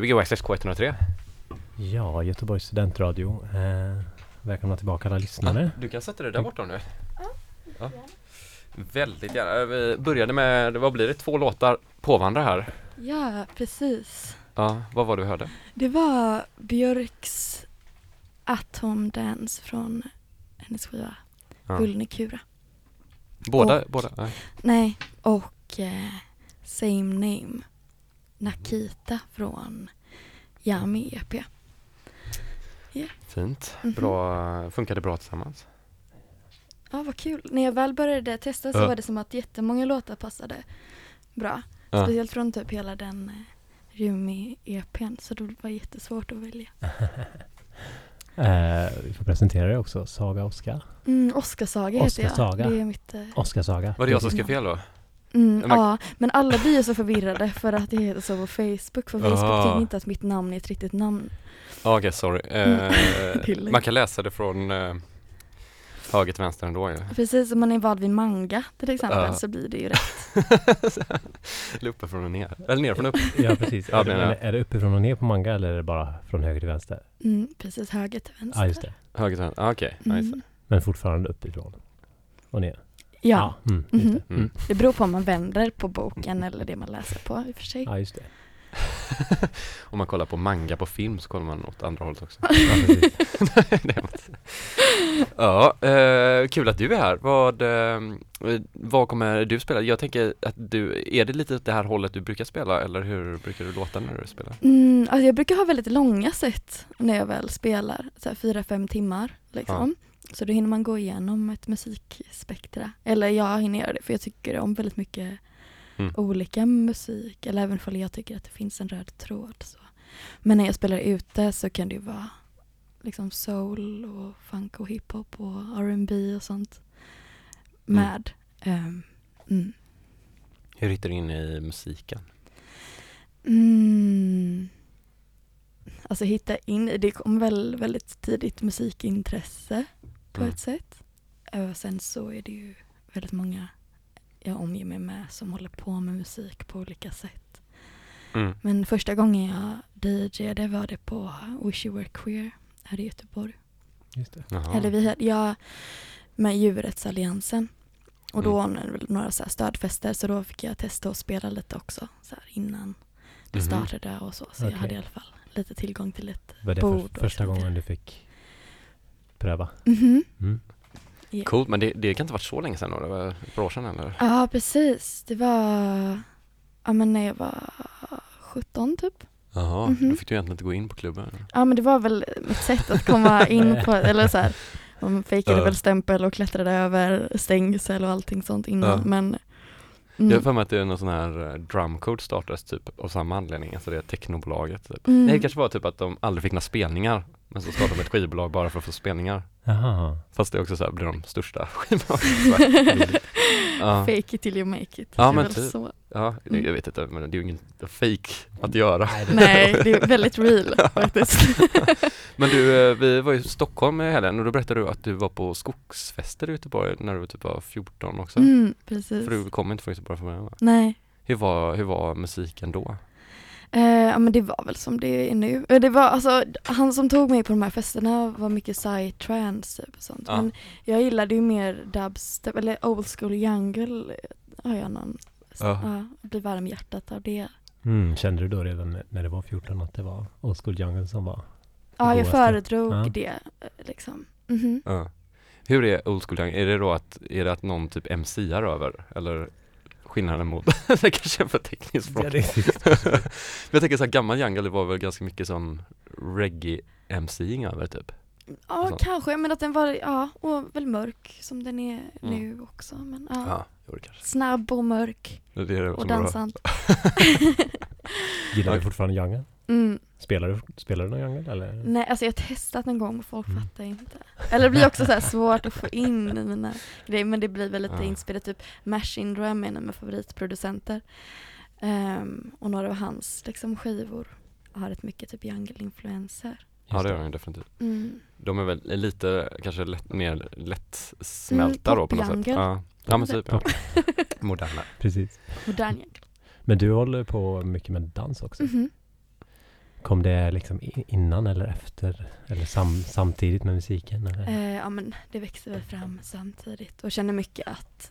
Gbg Access K103. Ja, Göteborgs studentradio. Eh, välkomna tillbaka alla lyssnare. Du kan sätta dig där borta nu. Ja. Väldigt gärna. Vi började med, vad blir det, två låtar på varandra här. Ja, precis. Ja, vad var det du hörde? Det var Björks Atom Dance från hennes skiva Ja. Båda, Och- båda? Nej. Nej, och eh, Same Name Nakita från Yami EP. Fint. Mhm. Bra, funkade bra tillsammans. Ja, vad kul. När jag väl började testa så Ja. var det som att jättemånga låtar passade bra. Ja. Speciellt från typ hela den eh, Rumi-EPn, så det var jättesvårt att välja. Eh, vi får presentera det också. Saga Oskar. Mm, Oscarsaga heter jag. Oscarsaga. Det är mitt... Eh, Oskar-saga. Var det jag som skrev fel då? Mm, ja, men alla blir ju så förvirrade för att det heter så på Facebook. För Facebook Ah. tycker inte att mitt namn är ett riktigt namn. Ja, Okej, sorry. Mm. Eh, Tillägg. man kan läsa det från eh, höger till vänster ändå ju. Precis som man är vald vid manga till exempel Ja. så blir det ju rätt. Eller uppifrån och ner. Eller ner från upp. Ja, precis. Ja, är, det, men, ja. är det uppifrån och ner på manga eller är det bara från höger till vänster? Mm, precis, höger till vänster. Ja, just det. Höger till vänster. Ah, Okej, okay. Mm. Men fortfarande uppifrån och ner. Ja, mm, just Mhm. det. Mm. Mm. det beror på om man vänder på boken eller det man läser på i och för sig. Ja, just det. Om man kollar på manga på film så kollar man åt andra hållet också. Ja, ja, eh, kul att du är här. Vad, eh, vad kommer du spela? Jag tänker att du, är det lite åt det här hållet du brukar spela eller hur brukar du låta när du spelar? Mm, alltså jag brukar ha väldigt långa set när jag väl spelar, så här fyra, fem timmar liksom. Så då hinner man gå igenom ett musikspektra. Eller jag hinner göra det för jag tycker om väldigt mycket Mm. olika musik. Eller även om jag tycker att det finns en röd tråd. Så. Men när jag spelar ute så kan det ju vara liksom soul och funk och hiphop och R&B och sånt med. Ehm, mm. Hur hittar du in i musiken? Mm. Alltså hitta in i, det kom väl väldigt tidigt musikintresse på Mm. ett sätt. Och sen så är det ju väldigt många jag omger mig med som håller på med musik på olika sätt. Mm. Men första gången jag DJade var det på Wish You Were Queer här i Göteborg. Just. Eller vi hade, jag med Djurrättsalliansen. Och då Mm. ordnade några så här stödfester så då fick jag testa att spela lite också så här innan det Mhm. startade och så. Så jag Okej. hade i alla fall lite tillgång till ett Var det bord. för, första gången du fick pröva? Mhm. Mm. Ja. Coolt, men det, det kan inte varit så länge sedan då? Det var ett par år sedan eller? Ja, precis. Det var ja, men när jag var 17 typ. Jaha, Mhm. då fick du egentligen inte gå in på klubben? Ja, men det var väl mitt sätt att komma in på, eller så här. Man fejkade Ja. väl stämpel och klättrade över stängsel och allting sånt innan. Ja. Men Jag har mm. för mig att det är någon sån här eh, drumcode startades typ av samma anledning, alltså det är technobolaget typ. Mm. Nej, det kanske var typ att de aldrig fick några spelningar, men så startade de ett skivbolag bara för att få spelningar. Jaha. Fast det är också så här, blir de största skivbolagen ja. Fake it till you make it. Ja, men typ. så. ja, Mm. jag vet inte, men det är ju ingen fake att göra. Nej, det är väldigt real faktiskt. Men du, eh, vi var i Stockholm i helgen och då berättade du att du var på skogsfester i Göteborg när du typ var 14 också. Mm, precis. För du kom inte från Göteborg från början va? Nej. Hur var, hur var musiken då? Eh, ja men det var väl som det är nu. Eh, Det var alltså, han som tog mig på de här festerna var mycket psytrance typ och sånt. Ja. Men jag gillade ju mer dubstep, eller old school jungle har jag någon, Ja. ja, blir varm i hjärtat av det. Mm, kände du då redan när- det var 14 att det var Old School Jungle som var? Ja, jag föredrog Ja. det eh, liksom. Mhm. Ja. Hur är old school young? Är det då att, är det att någon typ MCar över? Eller skillnaden mot, det kanske är för tekniskt språk. Ja, det- Men jag tänker så här, gammal jungle det var väl ganska mycket som reggae MCing över typ? Ja, Så. kanske, men att den var, ja, och väl mörk som den är Mm. nu också. Men ja, Ja, jo, det kanske. snabb och mörk Det är det och dansant. Gillar du fortfarande Jungle? Mm. Spelar du, spelar du någon Jungle eller? Nej, alltså jag har testat någon gång och folk Mm. fattar inte. Eller det blir också så här svårt att få in i mina grejer, men det blir väl lite Ja. inspelat, typ Machine Drum är en av mina favoritproducenter. Ehm, och några av hans liksom, skivor har rätt mycket typ jungle-influenser. Ja det gör de definitivt. Mm. De är väl lite, kanske lätt, mer lättsmälta Mm, då på något sätt. popjungle. Ja, ja men typ ja. Moderna. Precis. Modern jungle. Men du håller på mycket med dans också. Mhm. Kom det liksom innan eller efter? Eller sam, samtidigt med musiken? Eller? Eh, ja men det växte väl fram samtidigt och känner mycket att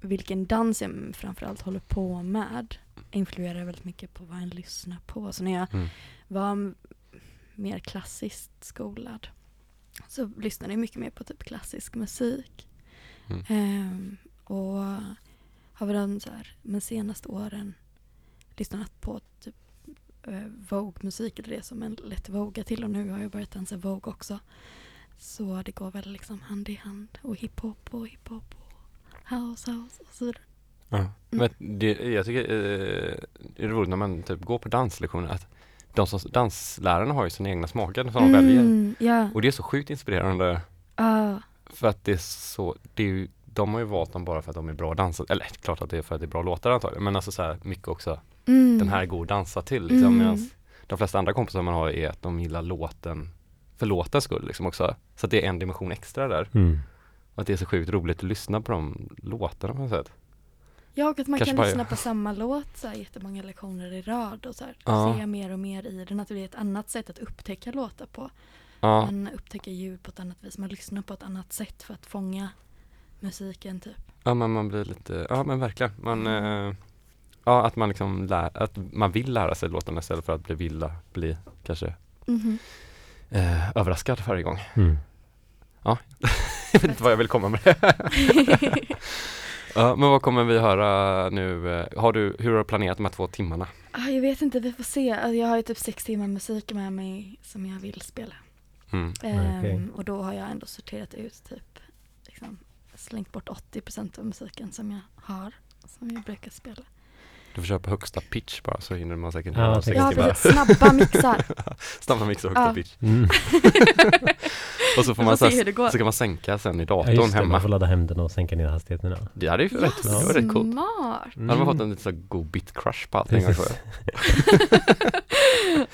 vilken dans jag framförallt håller på med influerar väldigt mycket på vad en lyssnar på. Så när jag Mm. var mer klassiskt skolad så lyssnade jag mycket mer på typ klassisk musik. Mm. Ehm, och har väl de så här, de senaste åren lyssnat på typ Vogue-musik eller det som en lätt voga till och nu har jag börjat dansa Vogue också. Så det går väl liksom hand i hand och hiphop och hiphop och house house och så vidare. Ja. Men det, jag tycker eh, det är roligt när man typ går på danslektioner att de som, danslärarna har ju sina egna smaker som de väljer. Mm, ja. Och det är så sjukt inspirerande Ja. för att det är så, det är ju, de har ju valt dem bara för att de är bra dansare, eller klart att det är för att det är bra låtar antagligen, men alltså så här mycket också, Mm. den här är god att dansa till liksom, Mm. de flesta andra kompisar man har är att de gillar låten för låtens skull liksom också. Så att det är en dimension extra där. Mm. Och att det är så sjukt roligt att lyssna på de låtarna på något sätt. Ja, och att man Kanske kan bara- lyssna på samma låt så här, jättemånga lektioner i rad och så här, Ja. se mer och mer i den. Att det är ett annat sätt att upptäcka låtar på. Ja, Man upptäcker ljud på ett annat vis. Man lyssnar på ett annat sätt för att fånga musiken typ. ja men man blir lite, ja men verkligen. Man, Mm. eh, ja, att man liksom lär, att man vill lära sig låtarna istället för att bli vilja, bli kanske Mhm. eh, överraskad varje gång. Mm. Jag vet inte vad jag vill komma med det. ja, men vad kommer vi höra nu? Har du, hur har du planerat de här två timmarna? Ah, jag vet inte, vi får se. Alltså, jag har ju typ sex timmar musik med mig som jag vill spela. Mm. Ehm, Okej. Och då har jag ändå sorterat ut typ, liksom, slängt bort 80% av musiken som jag har, som jag brukar spela. Du får köpa högsta pitch bara så hinner man säkert Ja, höra Ja, timmar. precis. Snabba mixar. Snabba mix och högsta Ja. pitch. Mm. Och så får man så, går. så kan man sänka sen i Ja, datorn just det, hemma. man får ladda hem den och sänka ner hastigheten. Ja. Det hade ju Ja, rätt, det var rätt coolt. smart. Då hade man fått en lite så god bit-crush på allting. Jag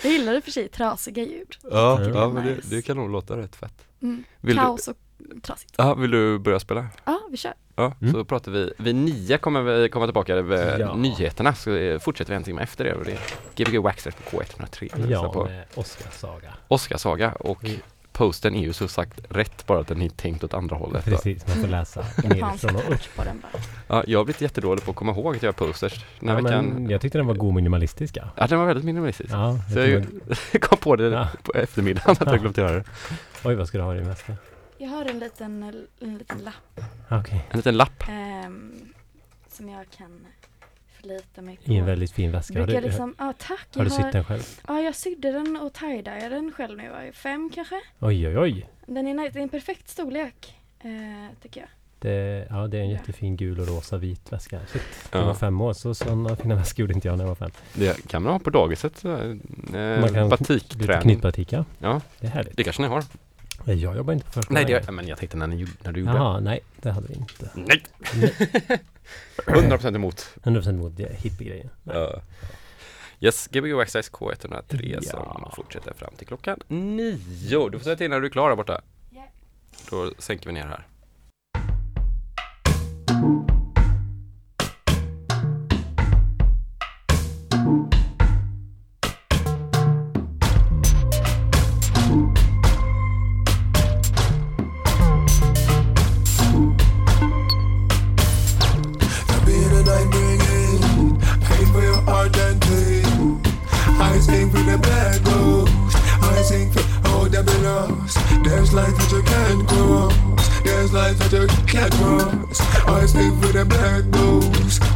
gillar i och för sig trasiga ljud. Ja, Ja. ja men det, Nice. det kan nog låta rätt fett. Mm. Vill du, Kaos och trasigt. ja, vill du börja spela? Ja, vi kör. Ja, Mm. så pratar vi, vid nio kommer vi komma tillbaka med Ja. nyheterna så eh, fortsätter vi en timme efter det och det är Gbg Waxxers på K103 vi lyssnar Ja, på med Oscarssaga. Oscarsaga och Mm. posten är ju så sagt rätt bara att den är tänkt åt andra hållet. Precis, man får läsa nerifrån och upp. på den bara. Ja, jag har blivit jättedålig på att komma ihåg att jag har posters. Den här Ja, veckan, men jag tyckte den var god minimalistisk. Ja. ja den var väldigt minimalistisk. Ja, Så jag jag tror- kom på det Ja. på eftermiddagen att jag glömt göra det. Oj, vad ska du ha i det mesta? Jag har en liten, en liten lapp Okej. En liten lapp. ehm, som jag kan förlita mig på. I en väldigt fin väska. Har Brukar du, jag liksom, ja tack. har Jag du sytt den själv? Ja, jag sydde den och tie-dyade den själv nu. va? Fem kanske? Oj, oj, oj. Den är, nice. det är en perfekt storlek, eh, tycker jag. Det, ja, det är en jättefin gul och rosa vit väska. Shit. Jag Ja. var fem år, så sådana fina väskor gjorde inte jag när jag var fem. Det kan man ha på dagiset. Eh, Man kan- Lite batikträning. knytbatik, ja. Ja, Det är härligt. det kanske ni har. Jag jobbar inte på förskola. Nej, det, ja, men jag tänkte när, ni, gjorde- när du gjorde. Jaha, nej, det hade vi inte. Nej! 100% emot. 100% emot det hippiegrejen. Ja. Yes, Gbg Waxxers K103 Ja. som fortsätter fram till klockan nio. Du får säga till när du är klar där borta. Ja. Då sänker vi ner här. That you can't cross. I sing for the black ghost.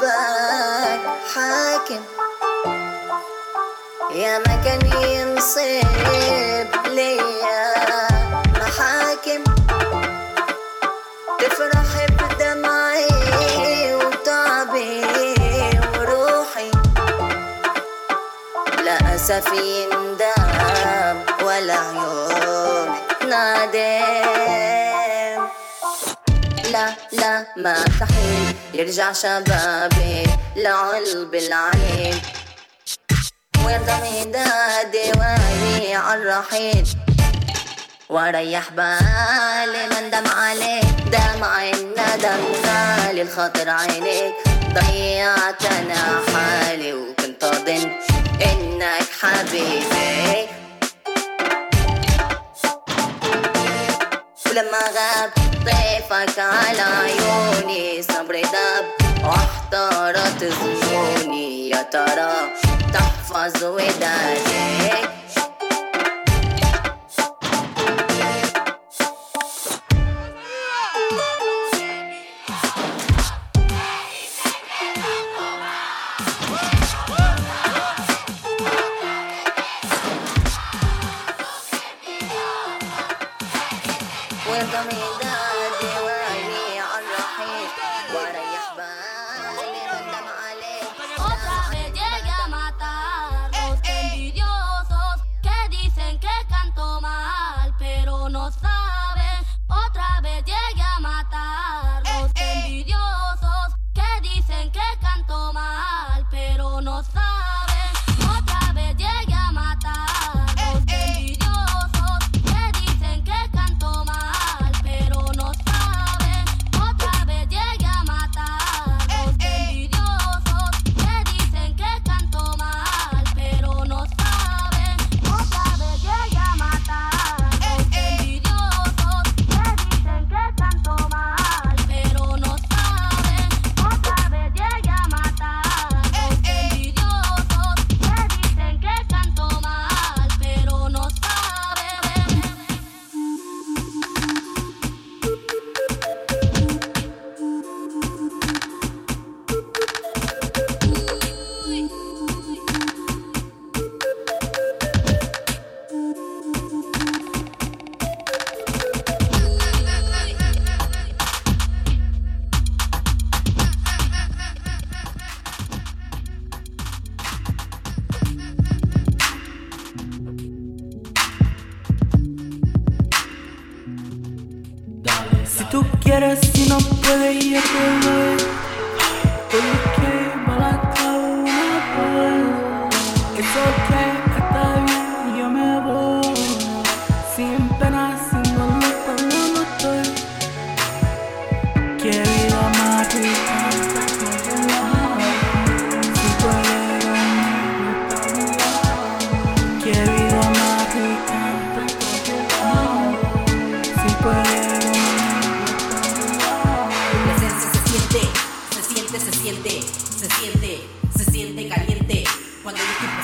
ربك حاكم. يا ما كان ينصب ليا محاكم. تفرح بدمعي وتعبي وروحي. لا أسف يندم ولا عيون نادم. لا لا ما تحيل يرجع شبابي لعلب العين. ويرضى هدادي وعيني عالرحيل. وريح واريح بالي مندم عليك. دمع الندم خالي الخاطر عينيك. ضيعت أنا حالي وكنت اظن إنك حبيبي. ولما غاب bey fakala yoni sabre da ahtarat zuni yatara tahfazu edecek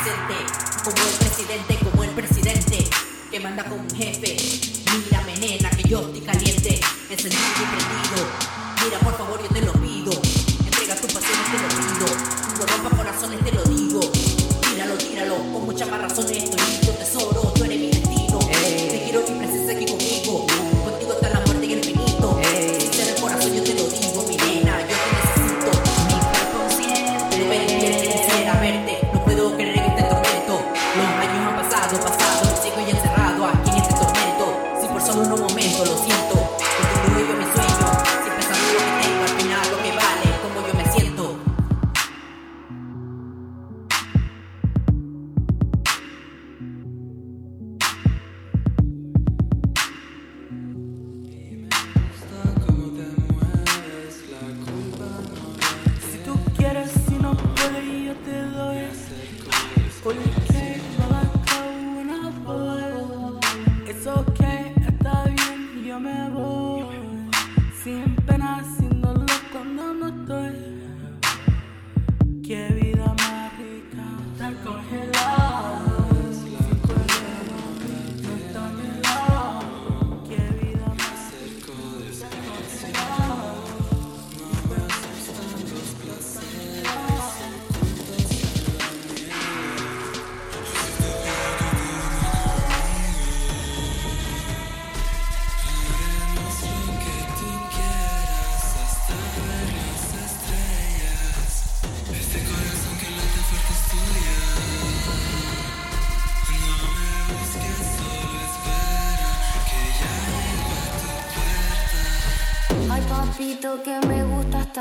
Como el presidente, como el presidente que manda con un jefe. Mírame, nena, que yo estoy caliente, encendido y prendido. Mira, por favor, yo te lo pido.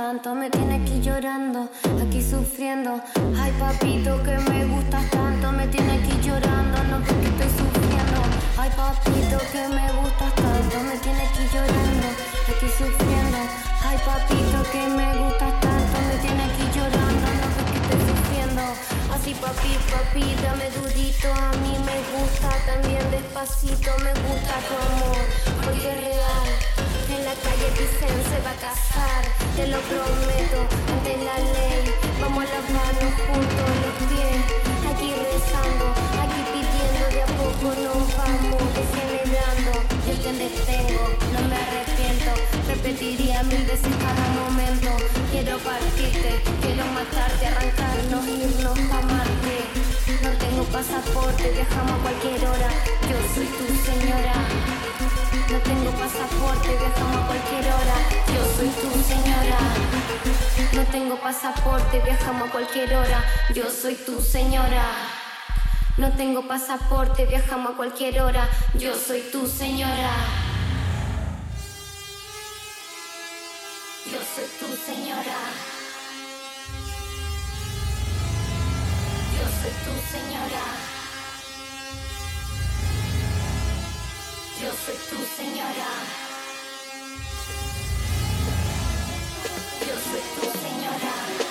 Tanto, me tienes aquí llorando, aquí sufriendo. Ay papito que me gustas tanto, me tienes aquí llorando, no porque estoy sufriendo. Ay papito que me gustas tanto, me tienes aquí llorando, aquí sufriendo. Ay papito que me gustas tanto, me tienes aquí llorando, no porque estoy sufriendo. Así papi, papi, dame durito, a mí me gusta también despacito, me gusta tu amor, porque es real. En la calle dicen prometo, ante la ley. Vamos a lavarnos juntos los pies, aquí rezando, aquí pidiendo de a poco nos vamos degenerando. Yo te detengo, no me arrepiento, repetiría mil veces cada momento. Quiero partirte, quiero matarte, arrancarnos, irnos a Marte. No tengo pasaporte, viajamos a cualquier hora, yo soy tu señora. No tengo pasaporte, viajamos a cualquier hora. Yo soy tu señora. No tengo pasaporte, viajamos a cualquier hora. Yo soy tu señora. No tengo pasaporte, viajamos a cualquier hora. Yo soy tu señora. Yo soy tu señora. Yo soy tu señora. eu sou tu, senhora. Eu sou tu, senhora.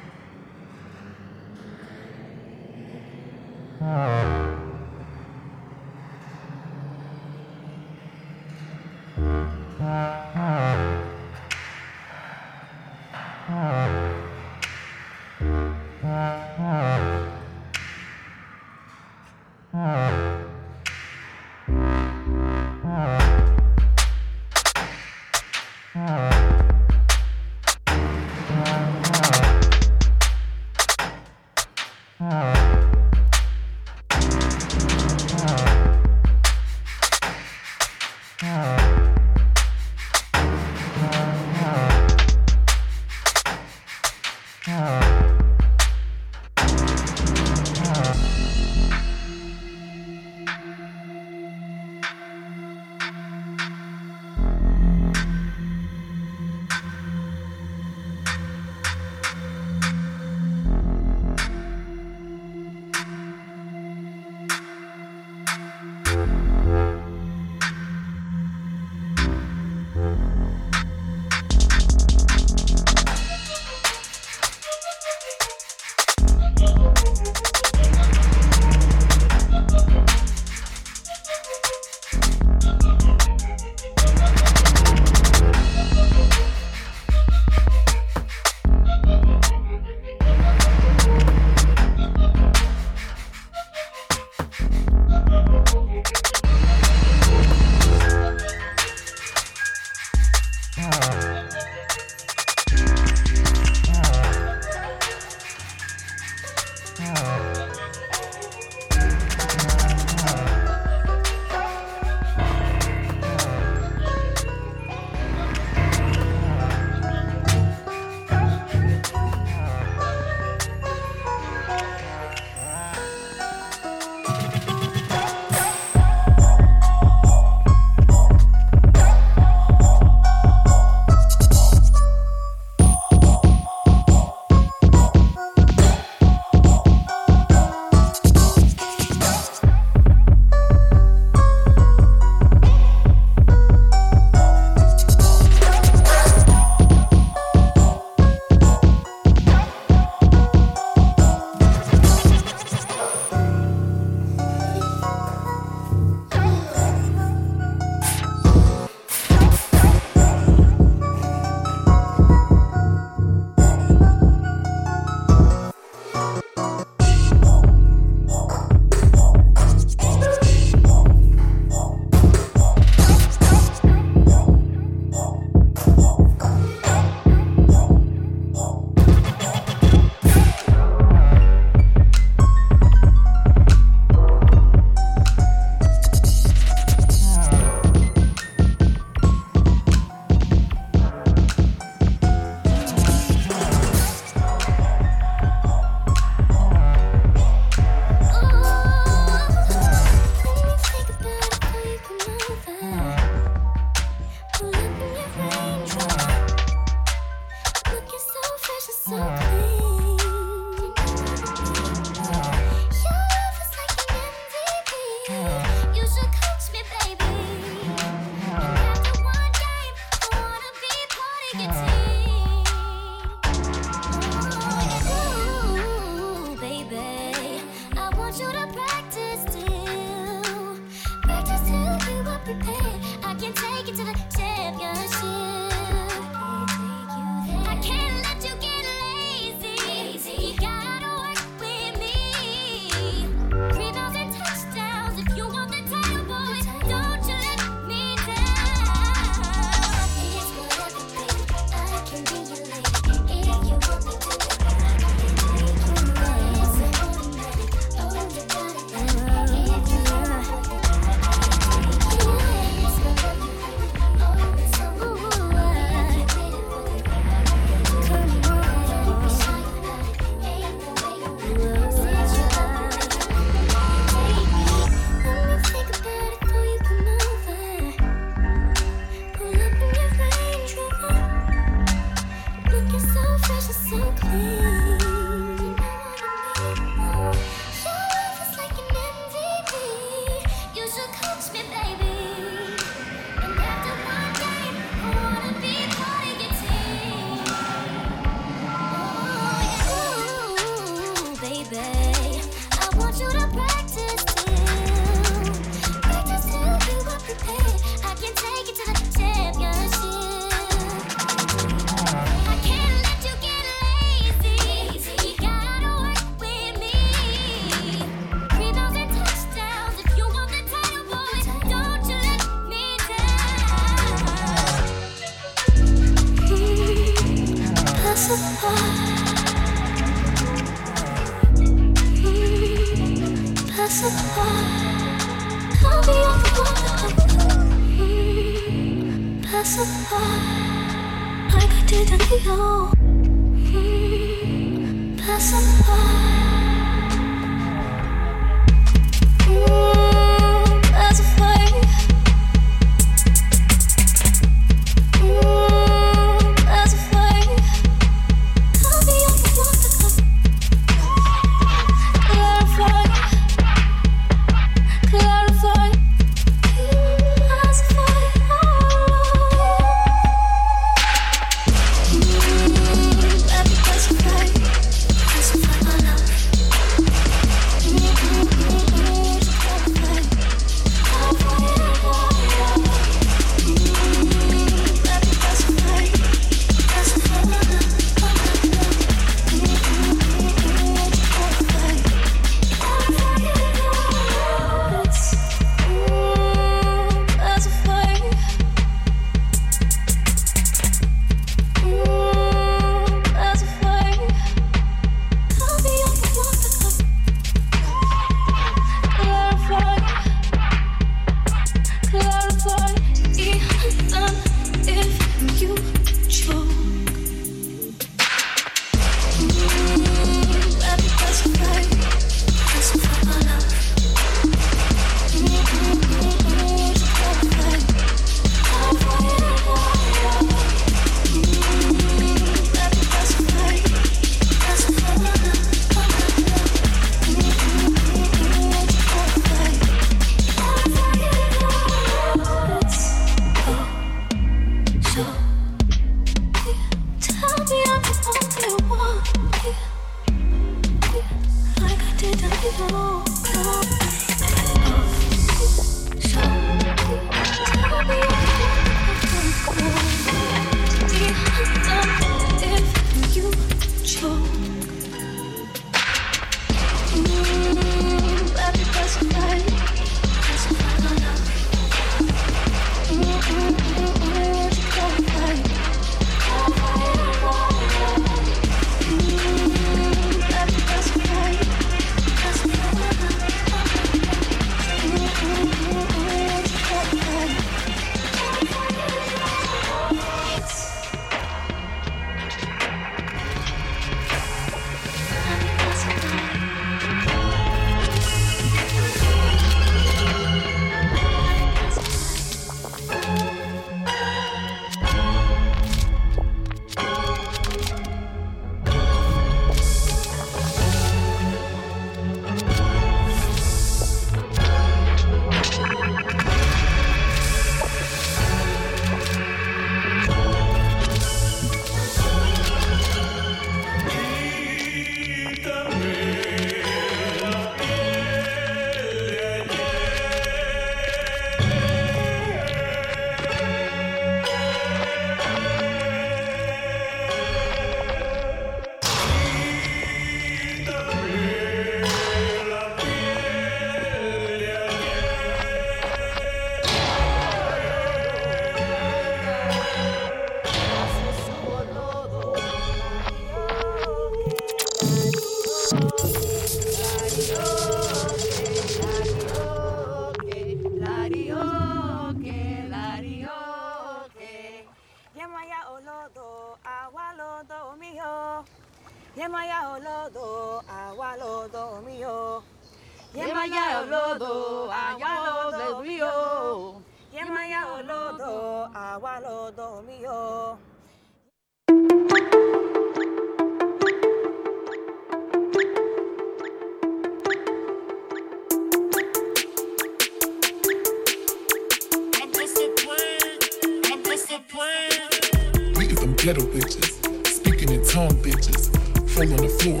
Ghetto bitches, speaking in tongue bitches, fall on the floor.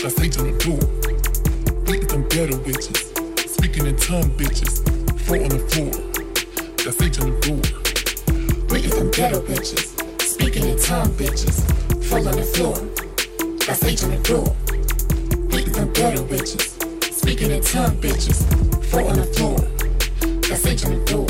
That's H on the door. We is them ghetto bitches, speaking in tongue bitches, fall on the floor. That's H on the door. We is them ghetto bitches, speaking in tongue bitches, fall on the floor. That's H on the door. We is them ghetto bitches, speaking in tongue bitches, fall on the floor. That's H on the door.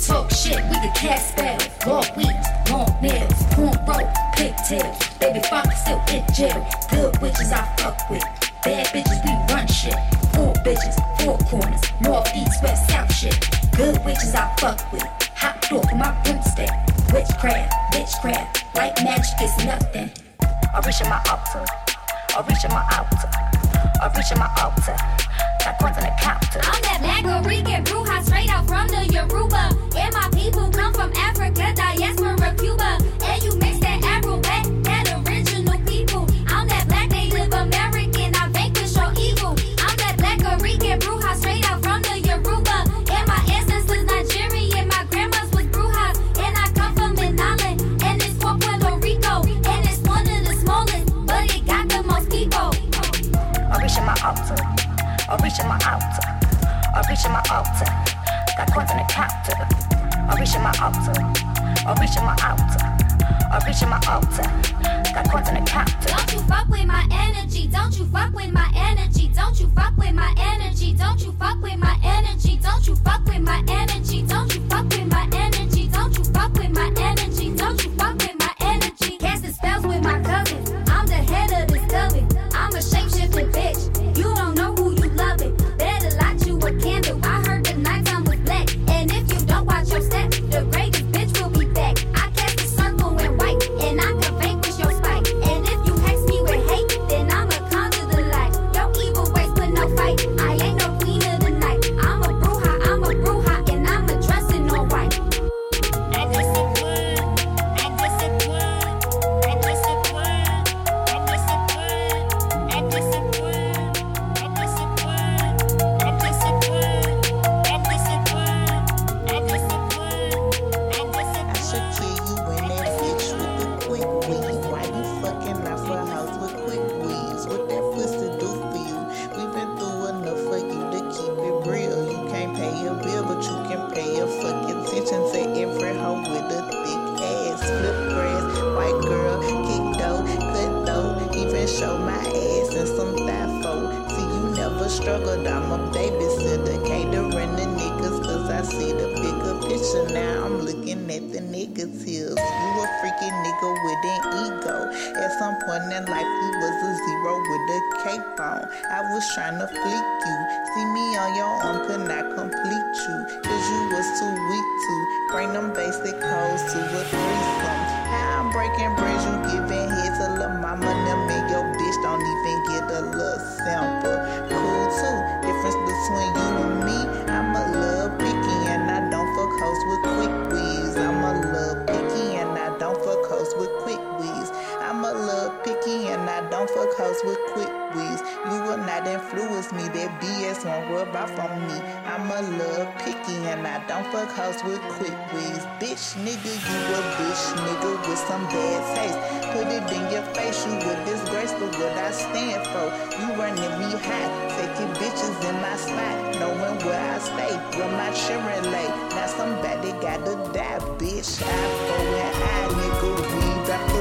Talk shit, we the cat spell. Walk weeds, long nails, corn rope, pigtails. Baby fox still in jail. Good witches I fuck with. Bad bitches, we run shit. Four bitches, four corners, north, east, west, south shit. Good witches I fuck with. Hot door for my broomstick. Witchcraft, bitchcraft, like magic is nothing. I reach in my altar, I reach in my altar, I reach in my altar. I'm that black Rican Bruja straight out from the Yoruba. And my people come from Africa, diaspora, Cuba. altar. Got coins in the counter. I'm reaching my altar. I'm reaching my altar. I'm reaching my altar. Got coins in the counter. Don't you fuck with my energy. Don't you fuck with my energy. Don't you fuck with my energy. Don't you fuck with my energy. Don't you fuck with my energy. my Chevrolet. Now somebody gotta die, bitch. I'm going I nigga, we back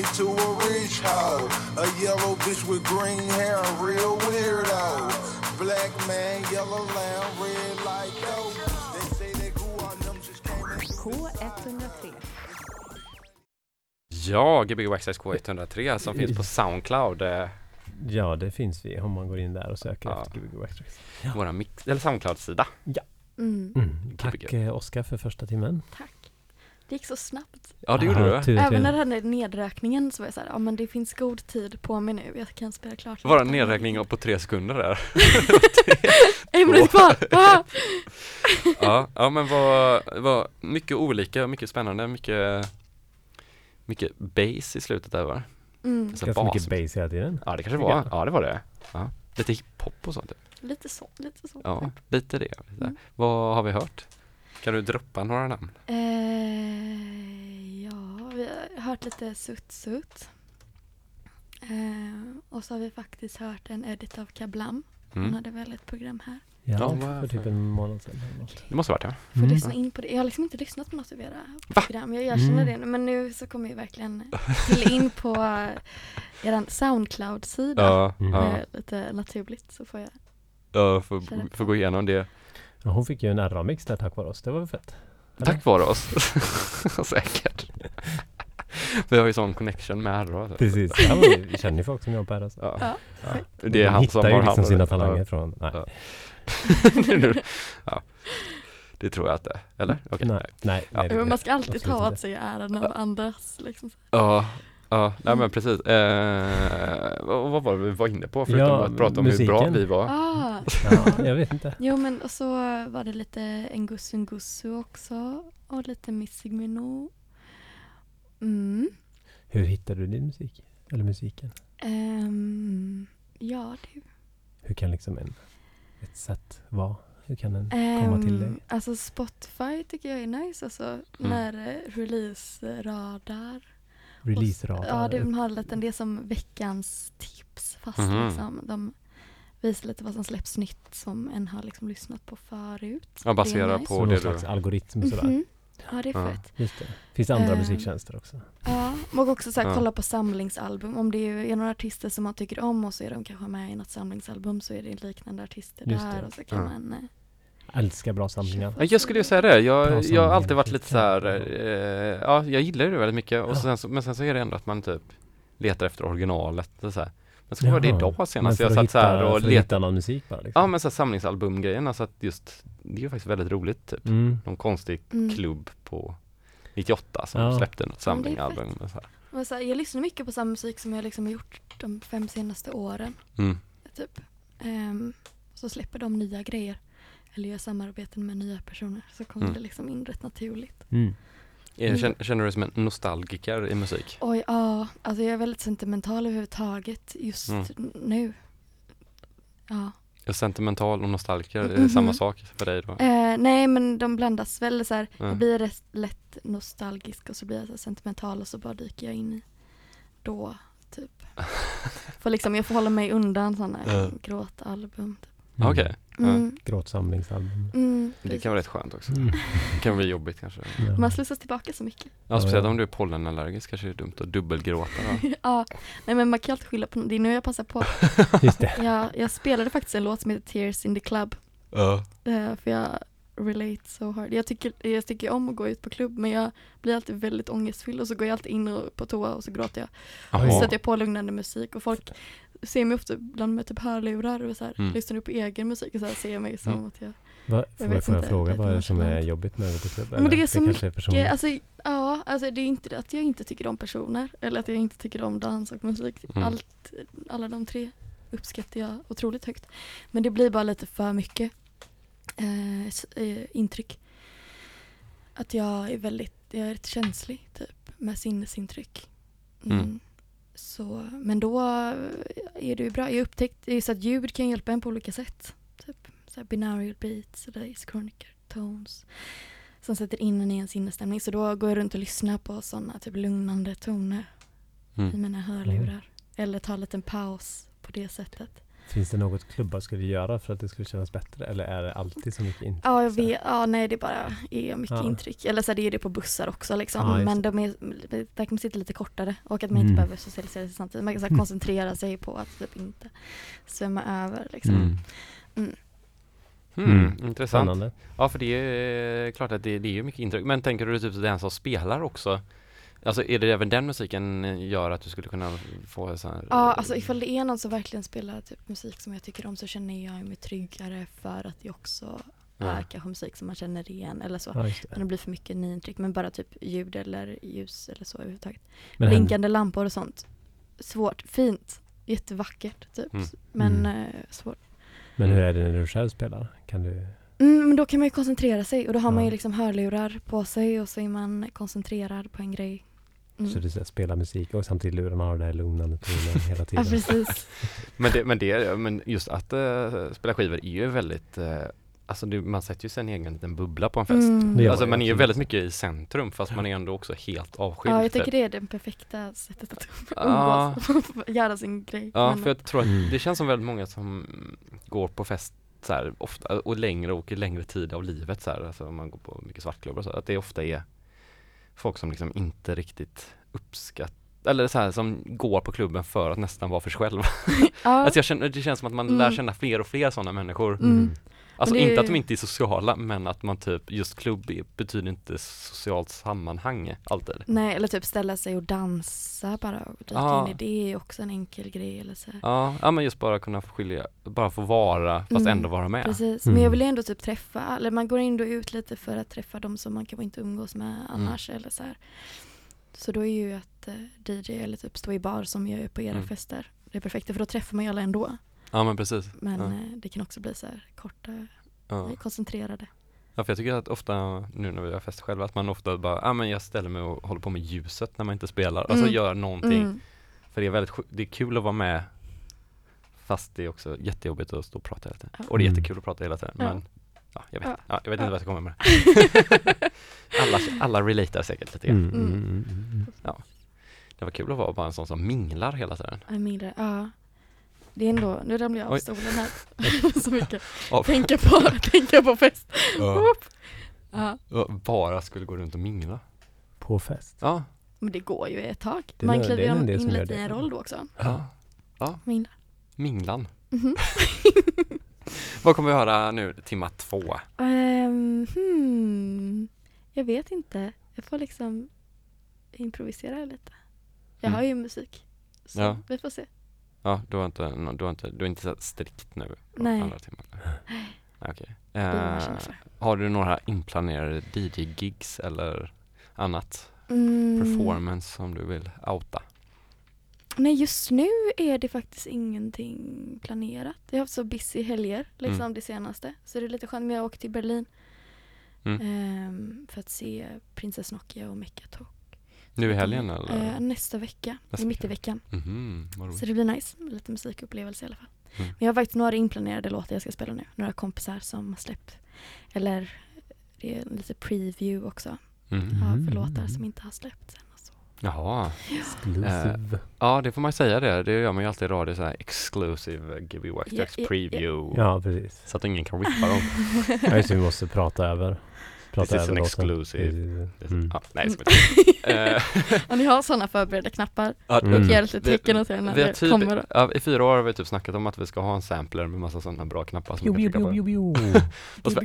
me to a rich hoe. A yellow bitch with green hair, a real weirdo. Black man, yellow lamb, red light dope. They say they grew on them just came in. K103. Ja, Gbg Waxxax K103 som finns på Soundcloud. Ja, det finns vi om man går in där och söker Ja. efter Gbg. Våra mix, eller Soundcloud-sida. Mm. Mm. Tack eh, Oskar för första timmen. Tack. Det gick så snabbt. Ja, det gjorde Aha, du. tur, tur. Även när det hände nedräkningen så var jag såhär, ja men det finns god tid på mig nu, jag kan spela klart. Bara en nedräkning på tre sekunder där. En minut kvar! Ah! ja, ja men vad, vad mycket olika, mycket spännande, mycket mycket bass i slutet där va? Mm. Alltså Ganska bas. mycket bass hela tiden. Ja det kanske var, ja det var det. Ja. Lite hiphop och sånt. Lite så, lite så. Ja, lite det. Lite. Mm. Vad har vi hört? Kan du droppa några namn? Eh, ja, vi har hört lite sutt-sutt. Eh, och så har vi faktiskt hört en edit av Kablam. Han Mm. hade väl ett program här. Ja, Ja, för typ en månad sedan. Det måste ha varit ja. Får Mm. lyssna in på det. Jag har liksom inte lyssnat på något av era Va? program. Jag erkänner Mm. det. Men nu så kommer jag verkligen till in på eran Soundcloud-sida. Ja, Mm. ja, lite naturligt så får jag. ja får, får gå igenom det. Ja, hon fick ju en RA-mix där tack vare oss. Det var väl fett? Eller? Tack vare oss. Säkert. Vi har ju sån connection med RA. Precis. Ja, vi känner ju folk som jobbar där. Så. Ja. Ja. Ja. Det är han hittar som ju har liksom hand om sina det. talanger Ja. från... Nej. Ja. ja. Det tror jag inte. Eller? Okej. nej, nej, Ja. nej, det- Jo, man ska alltid ta åt sig äran av andras. Liksom. Ja, ja, nej men precis. Eh, vad, vad var det vi var inne på förutom Ja, att prata om hur bra musiken. vi var? Ah, Ja, jag vet inte. jo men och så var det lite Ngusu Ngusu också. Och lite Missing Minou. Mm. Hur hittar du din musik? Eller musiken? Ehm, ja du. Hur kan liksom en, ett sätt vara? Hur kan den komma till dig? Ehm, Alltså Spotify tycker jag är nice. Alltså när eh, release-radar. Release-radar? Ja, de har lite det som veckans tips. Fast Mhm. liksom de visar lite vad som släpps nytt som en har liksom lyssnat på förut. Ja, baserat på det slags du... algoritm sådär? Mhm. Ja, det är Ja. fett. Just det. Finns andra Ehm, musiktjänster också? Ja, och också så här, Ja. kolla på samlingsalbum. Om det är några artister som man tycker om och så är de kanske med i något samlingsalbum så är det liknande artister Just där det. och så kan Ja. man eh, Älskar bra samlingar. Ja, Jag skulle ju säga det. Jag, jag har alltid varit typ. lite så här, eh, ja jag gillar ju det väldigt mycket och Ja. sen så, men sen så är det ändå att man typ letar efter originalet. och Så här. Men så var det idag Men senast jag att satt så här hitta- och letade. hitta någon musik bara liksom? Ja men så här samlingsalbumgrejen, alltså att just, det är ju faktiskt väldigt roligt typ. Mm. Någon konstig Mm. klubb på 98 som Ja. släppte något Ja, men samlingalbum. och Så här. och så här, Jag lyssnar mycket på samma musik som jag liksom har gjort de fem senaste åren. Mm. Typ. Ehm, så släpper de nya grejer. Eller gör samarbeten med nya personer. Så kommer Mm. det liksom in rätt naturligt. Mm. Eh, Känner, känner du dig som en nostalgiker i musik? Oj, ja. Alltså jag är väldigt sentimental överhuvudtaget just Mm. nu. Ja. Är sentimental och nostalgiker, är det Mhm. samma sak för dig då? Eh, nej men de blandas väl så här. Ja. Jag blir rätt lätt nostalgisk och så blir jag så sentimental och så bara dyker jag in i då typ. för liksom jag får hålla mig undan sådana Ja. gråtalbum. Typ. Mm. Okej, Mm. Gråtsamlingsalbum. Mm, det kan vara rätt skönt också. Mm. Det kan bli jobbigt kanske. Ja. Man slussas tillbaka så mycket. Ja, speciellt om du är pollenallergisk kanske det är dumt att dubbelgråta ja, nej men man kan alltid skylla på Det är nu jag passar på. Just det. Jag, jag spelade faktiskt en låt som heter Tears in the Club. Ja. eh, för jag relate so hard. Jag tycker, jag tycker om att gå ut på klubb men jag blir alltid väldigt ångestfylld och så går jag alltid in och, på toa och så gråter jag. Och så sätter jag på lugnande musik och folk ser mig ofta ibland med typ hörlurar och så här, Mm. lyssnar du på egen musik och så här ser jag mig som Mm. att jag Va, Jag vet får jag inte, fråga det är vad är det som är jobbigt med att gå på klubb? Men det är Eller? så. Ja, alltså, ja, alltså det är inte det att jag inte tycker om personer eller att jag inte tycker om dans och musik. Mm. Allt, alla de tre uppskattar jag otroligt högt. Men det blir bara lite för mycket eh, eh, intryck. Att jag är väldigt, jag är rätt känslig typ med sinnesintryck. Mm. Mm. Så, men då är det ju bra. Jag upptäckte så att ljud kan hjälpa en på olika sätt. Typ så här binarial beats, days chronicle tones. Som sätter in en i en sinnesstämning. Så då går jag runt och lyssnar på sådana typ lugnande toner i Mm. mina hörlurar. Eller tar en liten paus på det sättet. Finns det något klubbar skulle göra för att det skulle kännas bättre? Eller är det alltid så mycket intryck? Ja, jag vet. Ja, nej det bara är mycket Ja. intryck. Eller så är det ju det på bussar också liksom. Ja, men de är, där kan man sitta lite kortare och att man inte Mm. behöver socialisera sig samtidigt. Man kan så här, Mm. koncentrera sig på att typ inte svämma över liksom. Mm. Mm. Hmm, Mm. Intressant. Spännande. Ja, för det är klart att det, det är ju mycket intryck. Men tänker du typ den som spelar också? Alltså är det även den musiken gör att du skulle kunna få så här Ja, alltså ifall det är någon som verkligen spelar typ musik som jag tycker om så känner jag mig tryggare för att det också Ja. är kanske musik som man känner igen eller så. Ja, just Men det. det blir för mycket nyintryck men bara typ ljud eller ljus eller så överhuvudtaget. Men Blinkande lampor och sånt. Svårt, fint, jättevackert typ. Mm. Men Mm. eh, svårt. Men hur är det när du själv spelar? Kan du... Mm, men då kan man ju koncentrera sig och då har man Ja. ju liksom hörlurar på sig och så är man koncentrerad på en grej. Mm. Så du så spelar musik och samtidigt lurarna har det här lugnande tonen hela Ja tiden? precis. Men, det, men, det, men just att uh, spela skivor är ju väldigt eh, Alltså det, man sätter ju en egen liten bubbla på en fest. Mm. Alltså man är ju väldigt mycket i centrum fast man är ändå också helt avskild. Ja, jag tycker det är det perfekta sättet att Ja. umgås, göra sin grej. Ja, Men- för jag tror att Mm. det känns som väldigt många som går på fest så här, ofta och längre och i längre tid av livet så här, alltså man går på mycket svartklubbar och så, att det ofta är folk som liksom inte riktigt uppskattar eller så här som går på klubben för att nästan vara för sig själva. ja. Alltså jag känner, det känns som att man lär Mm. känna fler och fler sådana människor. Mm. Alltså det- inte att de inte är sociala men att man typ, just klubb betyder inte socialt sammanhang alltid. Nej, eller typ ställa sig och dansa bara och dyka Ja. in i det är också en enkel grej eller så. Ja, ja men just bara kunna skilja, bara få vara fast Mm, ändå vara med. Precis, Mm. men jag vill ändå typ träffa, eller man går in och ut lite för att träffa de som man kanske inte umgås med Mm. annars eller så här. Så då är ju att eh, DJ eller typ stå i bar som jag gör på era Mm. fester det är perfekt för då träffar man ju alla ändå. Ja men precis. Men ja. eh, det kan också bli så här korta, Ja. koncentrerade. Ja för jag tycker att ofta nu när vi har fest själva att man ofta bara, ja ah, men jag ställer mig och håller på med ljuset när man inte spelar, alltså Mm. gör någonting. Mm. För det är väldigt, det är kul att vara med Fast det är också jättejobbigt att stå och prata hela tiden. Ja. Och det är Mm. jättekul att prata hela tiden Ja. men Ja, jag vet, Ja. ja. jag vet Ja. inte vad jag ska komma med alla, alla relatar säkert lite grann. Mm, mm, Mm. mm. Det var kul att vara bara en sån som minglar hela tiden. Jag mindre, ja. Det är ändå, nu ramlar jag av Oj. stolen här. så mycket. Tänka på, tänka på fest. Ja. Ja, Bara skulle gå runt och mingla. På fest. Ja. men det går ju ett tag. Det Man kliver det in lite i en roll då också. ja. Minglar. Minglan. Mhm. Vad kommer vi höra nu, timma två? Ehm, hmm. Jag vet inte. Jag får liksom improvisera lite. Jag Mm. har ju musik. Så Ja. vi får se. Ja, du har inte, du har inte, du är inte så strikt nu? Nej. Andra timmar. Nej, Okej. Jag Eh, har du några inplanerade DJ-gigs eller annat Mm. performance som du vill outa? Nej, just nu är det faktiskt ingenting planerat. Jag har haft så busy helger liksom Mm. det senaste. Så det är lite skönt. Men jag åker till Berlin Mm. ehm, för att se Princess Nokia och Mecca Talk. Nu i helgen eller? Eh, nästa vecka, Nästa i mitt i vecka. veckan. Vad roligt. Så det blir nice. Lite musikupplevelse i alla fall. Mm. Men jag har faktiskt några inplanerade låtar jag ska spela nu. Några kompisar som har släppt. Eller det är lite preview också Mhm. av Mm. låtar som inte har släppts än. Jaha, Exclusive. ja det får man säga det. Det gör man ju alltid i radio så här exclusive eh, give you Ja, strax ja, ja. preview. Ja, precis. Så att ingen kan rippa dem. Ja, just det, vi måste prata över. Prata This is an exclusive. Mm. Ja, nej, det ska inte. Och ni har sådana förberedda knappar. Mm. Och ger lite tecken och sen när vi det typ, kommer. ja, I fyra år har vi typ snackat om att vi ska ha en sampler med massa sådana bra knappar som Jo, man kan trycka jo, på. jo.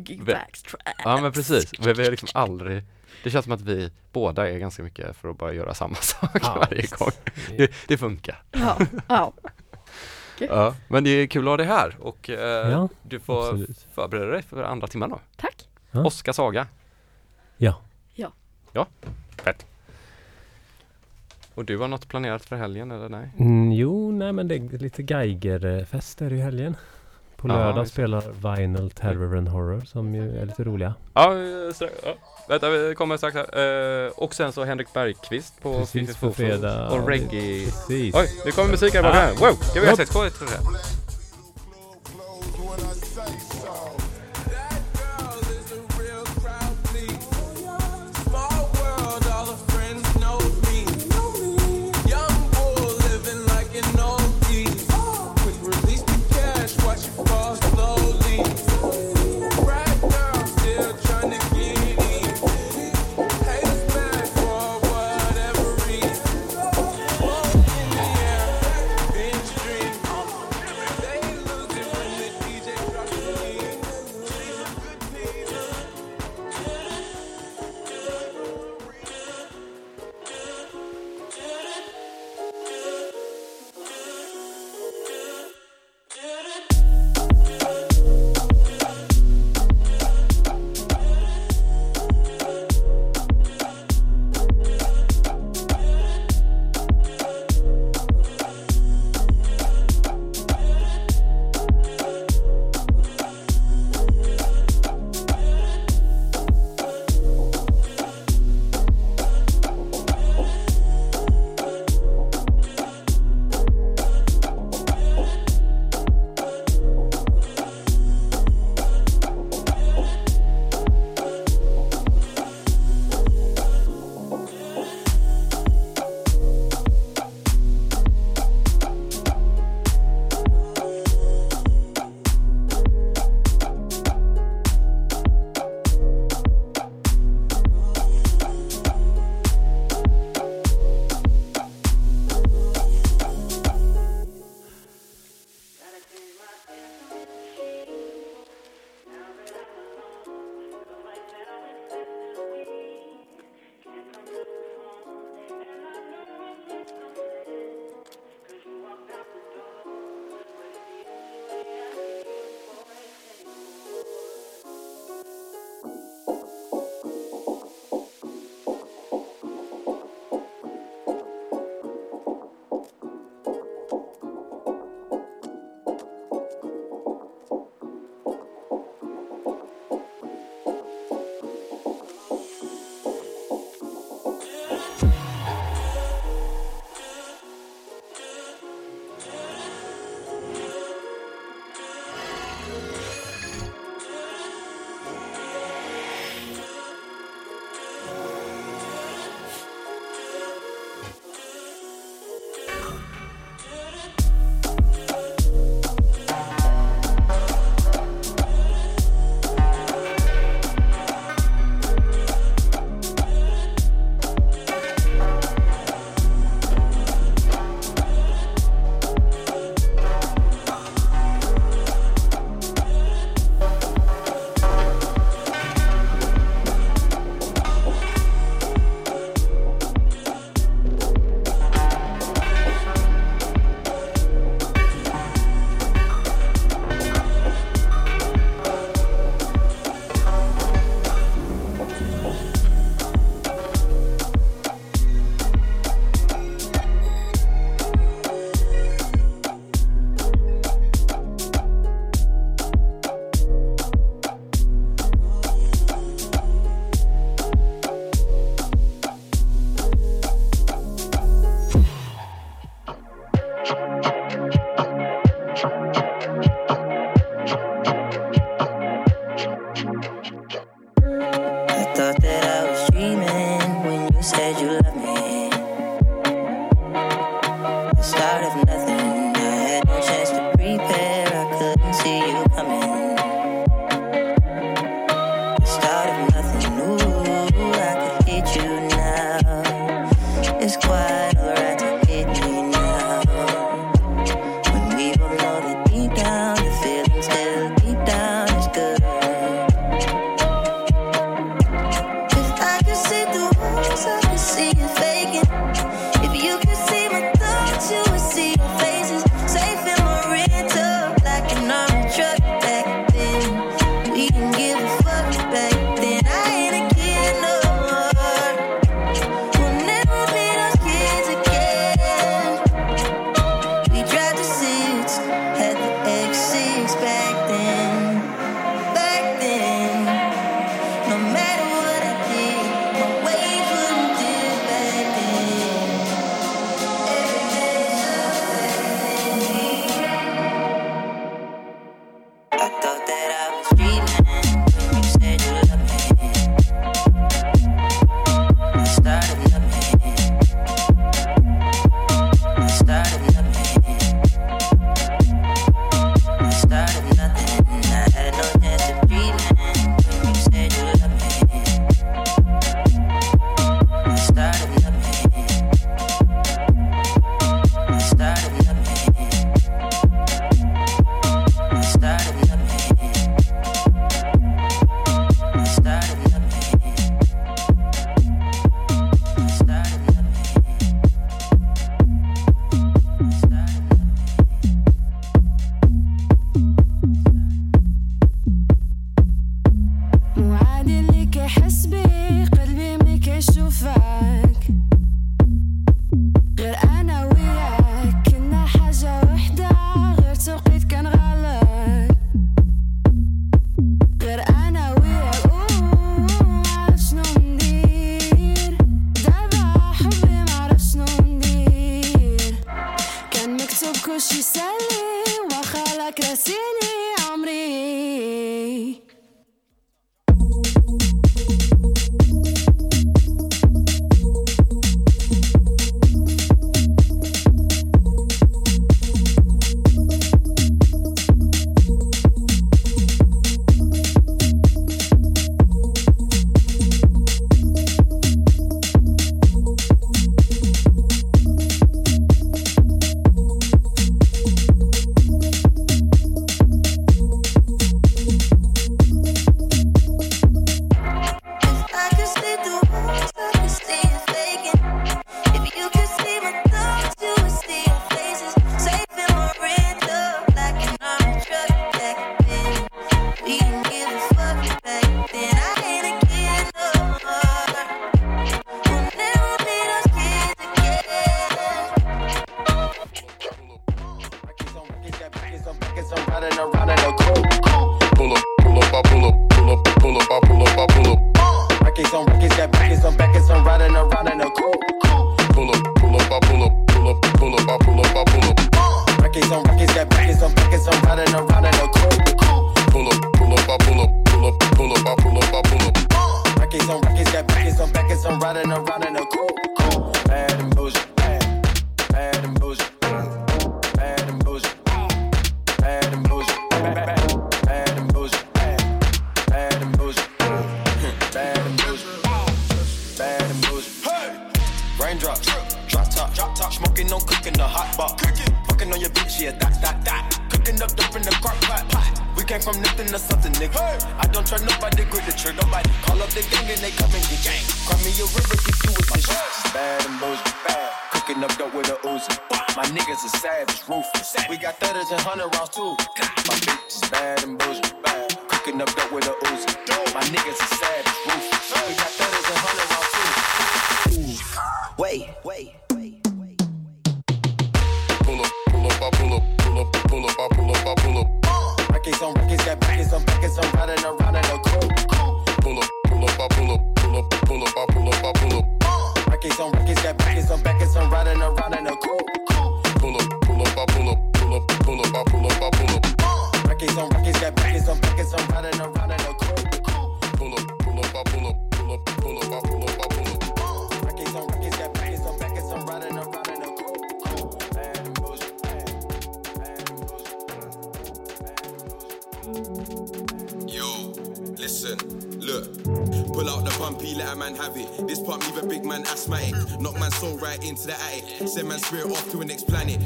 Ja men precis, vi, vi har liksom aldrig Det känns som att vi båda är ganska mycket för att bara göra samma sak Ja, varje visst. gång det, det funkar Ja, ja. Ja, men det är kul att ha dig här och eh, Ja, du får absolut. förbereda dig för andra timmen då Tack. Ja. Oskar Saga Ja. Ja. Ja, fett Och du har något planerat för helgen eller nej? Mm, jo, nej men det är lite Geigerfester i helgen. På Ja, lördag det. spelar Vinyl Terror and Horror som ju är lite roliga. Ja, strax, ja. vänta vi kommer strax här eh, Och sen så Henrik Bergqvist på Precis, på fredag. och reggae Precis. Oj, nu kommer musik här här, wow! Ska vi. 6 tror jag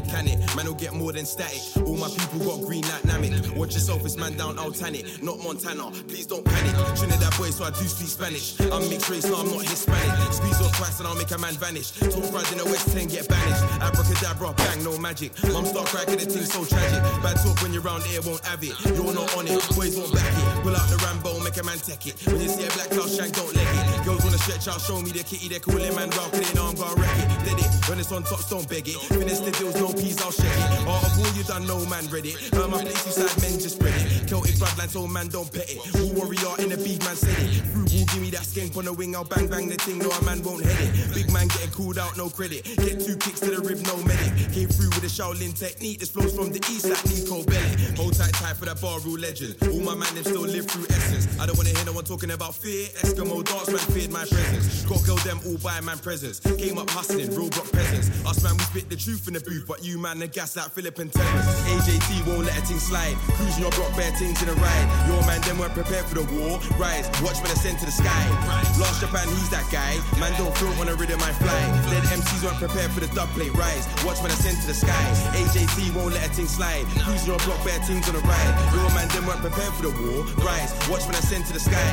Can it? Man will get more than static. All my people got green like Namek. Watch yourself, it's man down Altanic. Not Montana, please don't panic. Trinidad boy, so I do speak Spanish. I'm mixed race, no, I'm not Hispanic. Squeeze off twice and I'll make a man vanish. Talk crowd in the West 10 get banished. Abracadabra, bang, no magic. Mum start cracking the thing so tragic. Bad talk when you're round here, won't have it. You're not on it, boys won't back it. Pull out the Rambo, make a man take it. When you see a black cloud shank, don't leg it. Girls wanna stretch out, show me the kitty, they're calling man round, cause they know I'm gonna wreck it. Did it, when it's on top, don't beg it. Finish the deals, no peas, I'll shake it. All of all you done, no man read it. My place, you side men just spread it. Celtic bloodline, so man don't pet it. Who warrior in the beef, man said it. Frugal, give me that skank on the wing, I'll bang bang the thing, no a man won't head it. Big man getting cooled out, no credit. Get two kicks to the rib, no medic. Came through with a Shaolin technique, this flows from the east like Nico Belly. Hold tight, tight for that bar rule legend. All my man, still live through essence. I don't wanna hear no one talking about fear. Eskimo dance man feared my presence. Got girl them all by man presence. Came up hustling, real block peasants. Us man, we spit the truth in the booth, but you man, the gas like Philip and Terrence. AJT won't let a thing slide. Cruising your block, bare things in a ride. Your man, them weren't prepared for the war. Rise, watch when I send to the sky. Last Japan, he's that guy. Man, don't float on a rhythm, I fly. Dead MCs weren't prepared for the dub plate. Rise, watch when I send to the sky. AJT won't let a thing slide. Cruising your block, bare things on a ride. Your man, them weren't prepared for the war. Rise, watch when I send to the sky.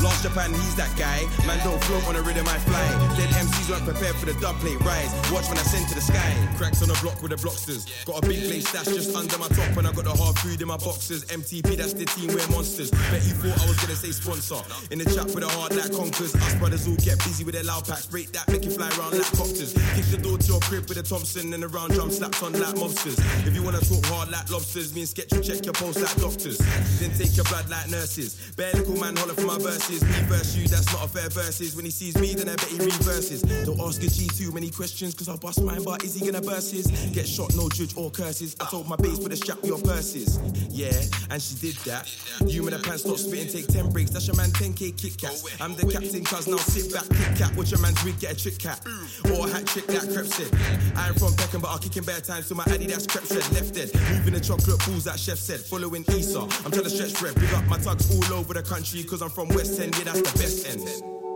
Last Japan, he's that guy. Man, don't float on a rhythm, I fly. Dead MCs weren't prepared for the dub plate. Rise, watch when I send to the sky. Cracks on the block with the blocksters. Got a big place stash just under my top, and I got the hard food in my boxes. MTP, that's the team, we're monsters. Bet you thought I was gonna say sponsor. In the chat with a heart that conquers. Us brothers all get busy with their loud packs. Break that, make you fly around like copters. Kick the door to your crib with a Thompson and a round drum slaps on like mobsters. If you wanna talk hard like lobsters, me and Sketch will check your pulse like doctors. Then take your blood like nurses. Bare little man holler for my verses. Me verse you, that's not a fair verses. When he sees me, then I bet he reverses. Don't ask a G too many questions, cause I'll bust mine, but is he gonna his? Get shot, no judge or curses. I told my base for the strap your purses. Yeah, and she did that. You in the pants, stop spitting, take 10 breaks. That's your man 10k Kit Kats. I'm the captain, cuz now sit back, kick cat. Watch your man's wig, get a trick cat. Or a hat trick that crep said. I am from Peckham, but I'll kick in bare times to my addy, that's crep said. Left dead. Moving the chocolate balls that chef said. Following Esau. I'm trying to stretch bread. Big up my tugs all over the country, cause I'm from West End, yeah, that's the best end.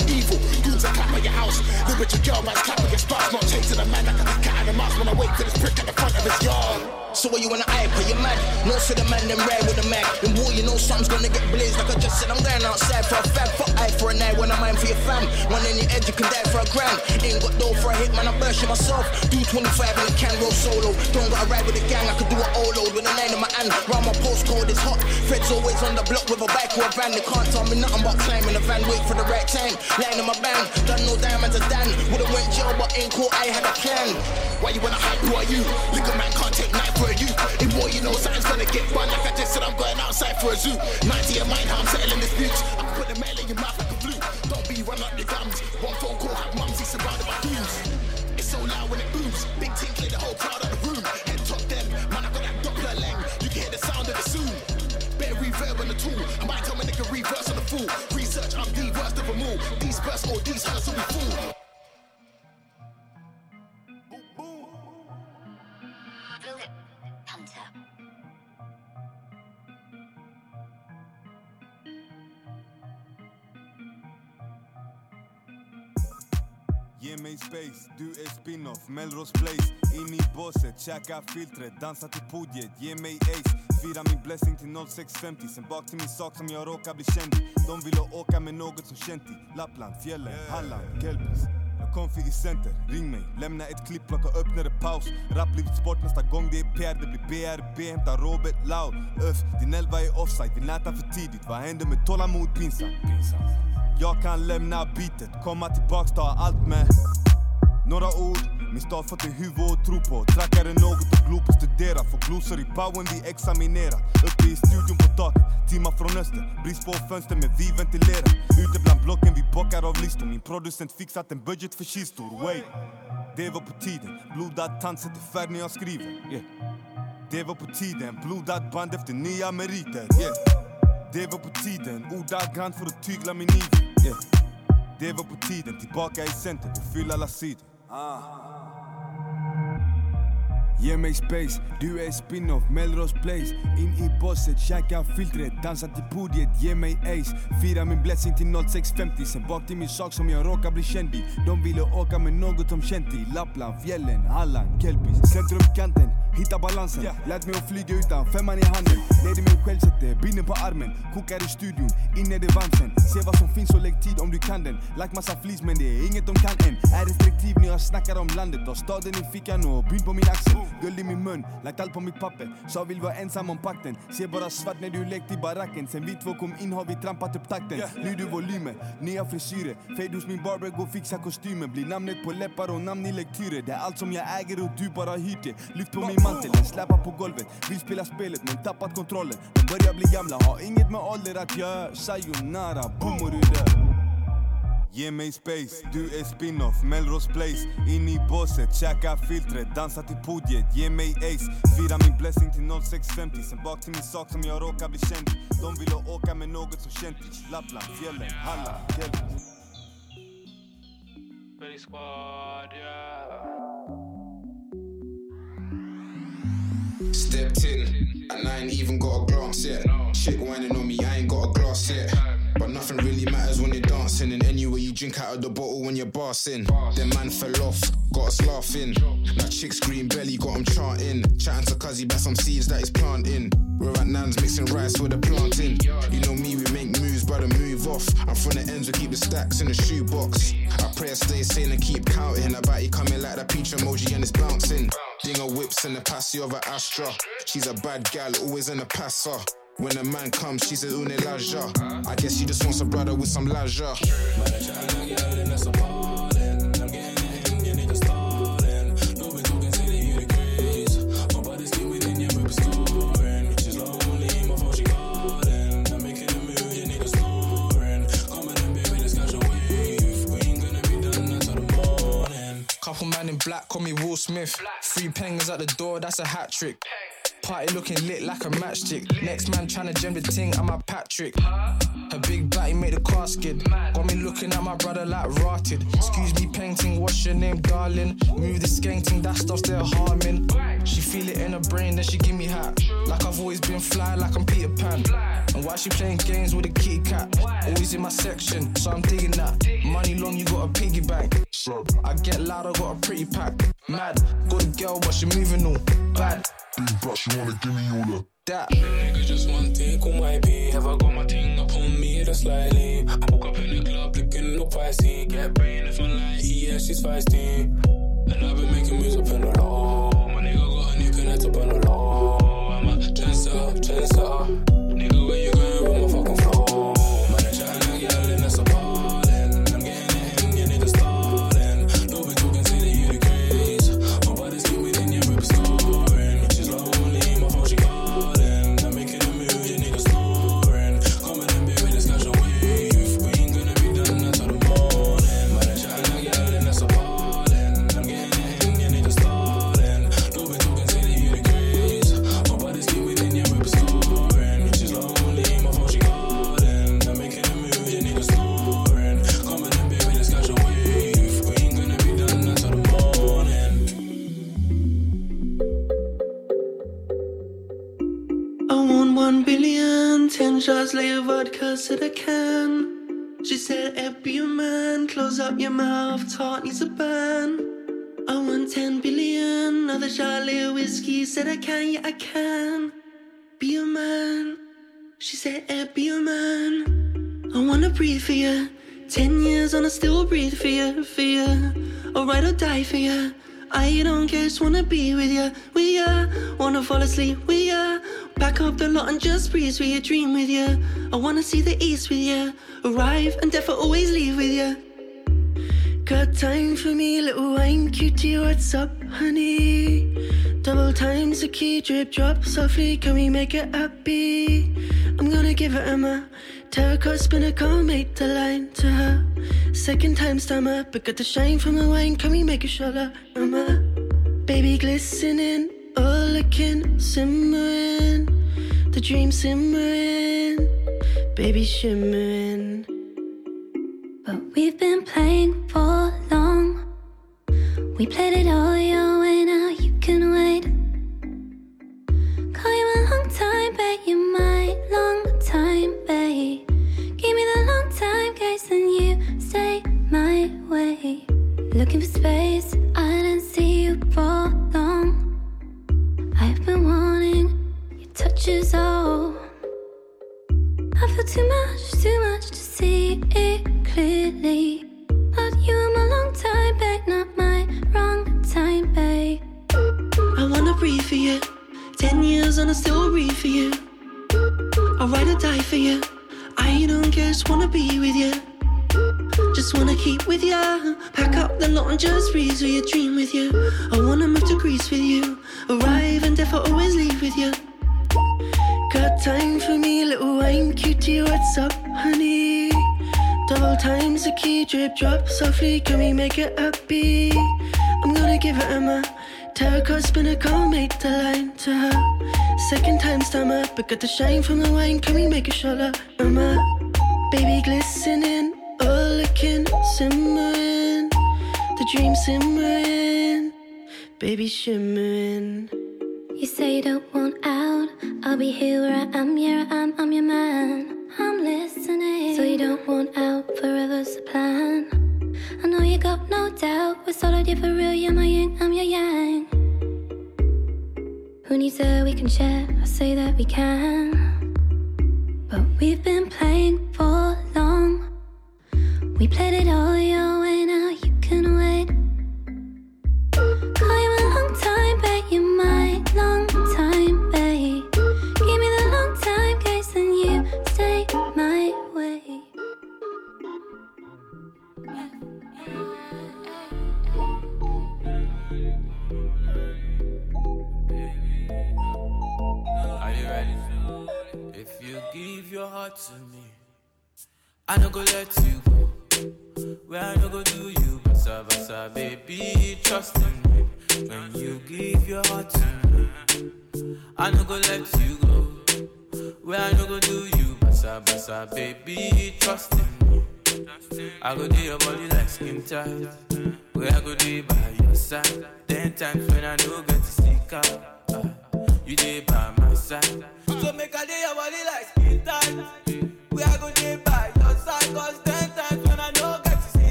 I'm evil, goons are at your house. The rich girl man's clapping your spots, not chasing a man like a cat in the mouse when I wait for this prick at the front of his yard. So what you wanna hype, are you mad? No for the man, them rare with the mag. In war, you know something's gonna get blazed. Like I just said, I'm going outside for a fag. Fuck eye for a night when I'm mine for your fam. One in your head, you can die for a grand. Ain't got dough for a hit, man, I'm bursting myself. Do 25 in a can, roll solo. Don't gotta ride with a gang, I could do a O load with a nine in my hand. Round my postcode is hot. Feds always on the block with a bike or a van. They can't tell me nothing but climbing a van, wait for the right time. Line in my band, done no diamonds a Dan. Would've went jail, but ain't cool, I had a plan. Why you wanna hype, who are you? Liquor man can't take night for you. In war, you know something's gonna get bun. Like I just said, I'm going outside for a zoo. 90 of mine, how I'm settling disputes. I put the mail in your mouth like a flute. Don't be run up your gums. One phone call, have mumsy surrounded by goons. It's so loud when it booms. Big team clear the whole crowd out the room. Head top them, man, I got that Doppler lang. You can hear the sound of the soon. Better reverb on the tool. I might tell my nigga reverse on the fool. Research, I'm the worst of them all. These bursts or these hurts will be full. Ge mig space, du är spin-off, Melrose Place. In i båset, käka filtret, dansa till podiet Ge mig ace, fira min blessing till 0650 Sen bak till min sak som jag råkar bli känd i. De ville åka med något som känt i. Lappland, fjällen, Halland, Kelpis jag kom för i center, ring mig, lämna ett klipp, plocka upp när det är paus. Rap blivit sport nästa gång det är PR, det blir BRB, hämta Robert Loud Öff, din elva är offside, vi nätar för tidigt. Vad händer med tålamod, pinsamt? Jag kan lämna bitet, komma tillbaks, ta allt med några ord, min stad fått ett huvud att tro på. Trackare något och glo på studera. Får glosor i bowen, vi examinerar. Uppe i studion på taket, timmar från öster. Brist på fönster men vi ventilerar. Ute bland blocken vi bockar av listor. Min producent fixat en budget för kistor. Wait, det var på tiden. Blodad tand sätter färg när jag skriver. Yeah. Det var på tiden. Blodad band efter nya meriter. Yeah. Det var på tiden. Ordagrant för att tygla min iver yeah. Det var på tiden Tillbaka i centrum och fylla alla sidor. Ge mig space, du är spin-off, Melrose Place. In i bosset, käka filtret, dansa till podiet, ge mig ace. Fira min blessing till 0650, sen bak till min sak som jag råkar bli känd i. De ville åka med något de känt i. Lappland, fjällen, Halland, Kelpis Centrumkanten, hitta balansen. Lät mig att flyga utan femman i handen. I mig själv, sätter binden på armen. Kokar i studion, in är det varmt sen Se vad som finns och lägg tid om du kan den. Lagt massa flis men det är inget de kan än. Är restriktiv när jag snackar om landet. Och staden i fickan och byn på min axel. Guld i min mun, lagt allt på mitt papper. Sa vill vara ensam om pakten. Ser bara svart när du lekt i baracken. Sen vi två kom in har vi trampat upp takten. Nu du volymer, nya frisyrer. Fade hos min barber, gå fixa kostymen Blir namnet på läppar och namn i lektyrer. Det är allt som jag äger och du bara hyrt det Lyft på min mantel, släpar på golvet. Vill spela spelet men tappat kontrollen. De börjar bli gamla, har inget med ålder att göra. Sayonara, boom och du dör Ge mig space, du är spin-off, Melrose Place. In i båset, käka filtret, dansa till podiet. Ge mig ace, fira min blessing till 0650 Sen bak till min sak som jag råkar bli känd. I De ville åka med något som känt i Lappland, fjällen, Halland, fjällen. Squad, yeah. Stepped in, and I ain't even got a glance yet. Chick whining on me, I ain't got a glass yet. But nothing really matters when you're dancing. And anyway, you drink out of the bottle when you're bossing. Then man fell off, got us laughing. That chick's green belly got him chanting. Chatting to Cuzzy about some seeds that he's planting. We're at Nan's mixing rice with the planting. You know me, we make moves, brother, move off. I'm from the ends, we keep the stacks in the shoebox. I pray I stay sane and keep counting. I bet he coming like that peach emoji and it's bouncing. Dinger whips in the passy of an Astra. She's a bad gal, always in a passer. When a man comes, she's says, Une. I guess she just wants a brother with some laja. Man in black, call me Will Smith. Three pengers at the door, that's a hat trick. Party looking lit like a matchstick. Next man tryna gem the ting, I'm a Patrick. Her big body made the car skid. Got me looking at my brother like rotted. Excuse me, painting, what's your name, darling? Move the skanking, that stuff's there harming. She feel it in her brain, then she give me hat. Like I've always been fly, like I'm Peter Pan. And why she playing games with a kitty cat? Always in my section, so I'm digging that. Money long, you got a piggy bank. I get loud, I got a pretty pack. Mad, got a girl, but she moving all bad. Big but she wanna give me all the that. Nigga just one take on my beat. Have I got my ting up on me just slightly? I woke up in the club looking all pricey. Get brain if I like, yeah, she's feisty. And I've been making moves up in the low nights up on the low. I'm a. ten shots, a vodka, said I can. She said, be a man, close up your mouth, talk needs a ban. I want ten billion, another shot, a whiskey, said I can, yeah, I can. Be a man. She said, be a man. I wanna breathe for you. Ten years and I still breathe for you, for you. I'll ride or die for you. I don't just wanna be with you, with you. Wanna fall asleep with you. Back up the lot and just breeze with you, dream with you. I wanna see the east with you. Arrive and death always leave with you. Got time for me, little wine cutie, what's up, honey? Double times the key, drip drop softly, can we make it happy? I'm gonna give it a. Terracotta spinner, can't make the line to her. Second time stammer, but got the shine from the wine, can we make a shot of Emma? Baby glistening, all looking, simmering. The dream simmering, baby shimmering. But we've been playing for long. We played it all your the shine from the wine, can we make a shot of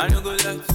I no go left.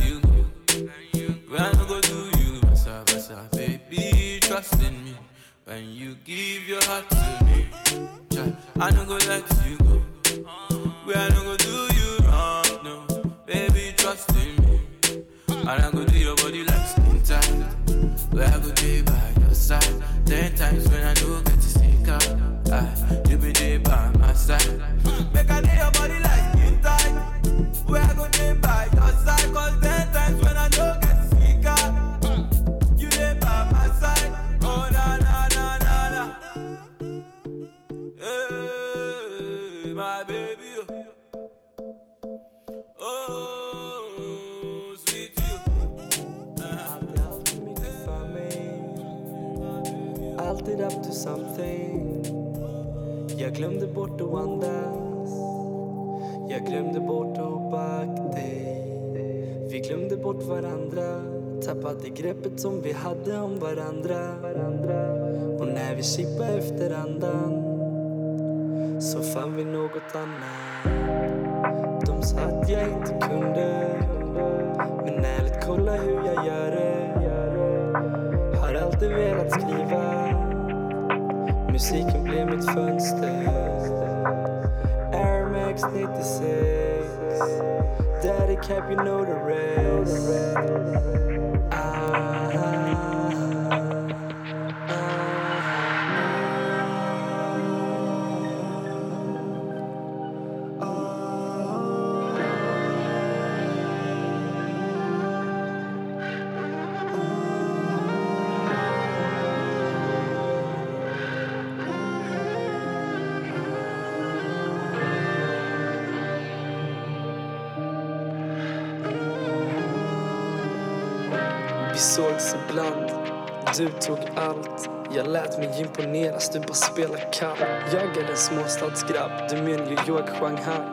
Du tog allt jag lät mig imponeras, du bara spelar kall Jag är en småstadsgrabb, du menar ju jag Shanghai.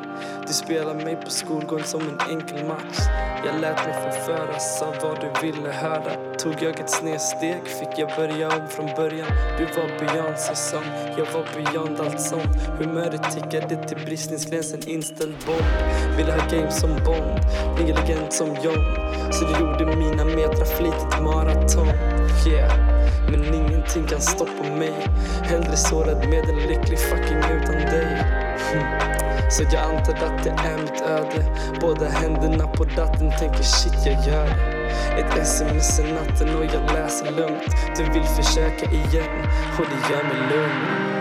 Du spelar mig på skolgården som en enkel match. Jag lät mig förföras av vad du ville höra. Tog jag ett snedsteg fick jag börja om från början. Du var Beyoncé som jag var beyond allt sånt. Humöret tickade till bristningsgränsen, inställd bomb. Ville ha game som Bond, bli elegant som John. Så du gjorde mina metrar flitigt maraton Yeah, men ingenting kan stoppa mig. Hellre sårad med en lycklig fucking utan dig. Hm. Så jag antar att det är mitt öde. Båda händerna på datten tänker shit jag gör det. Ett sms i natten och jag läser lugnt. Du vill försöka igen och det gör mig lugn.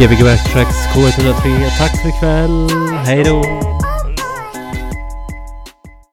Gbg Backtracks K103. Tack för ikväll. Hej då!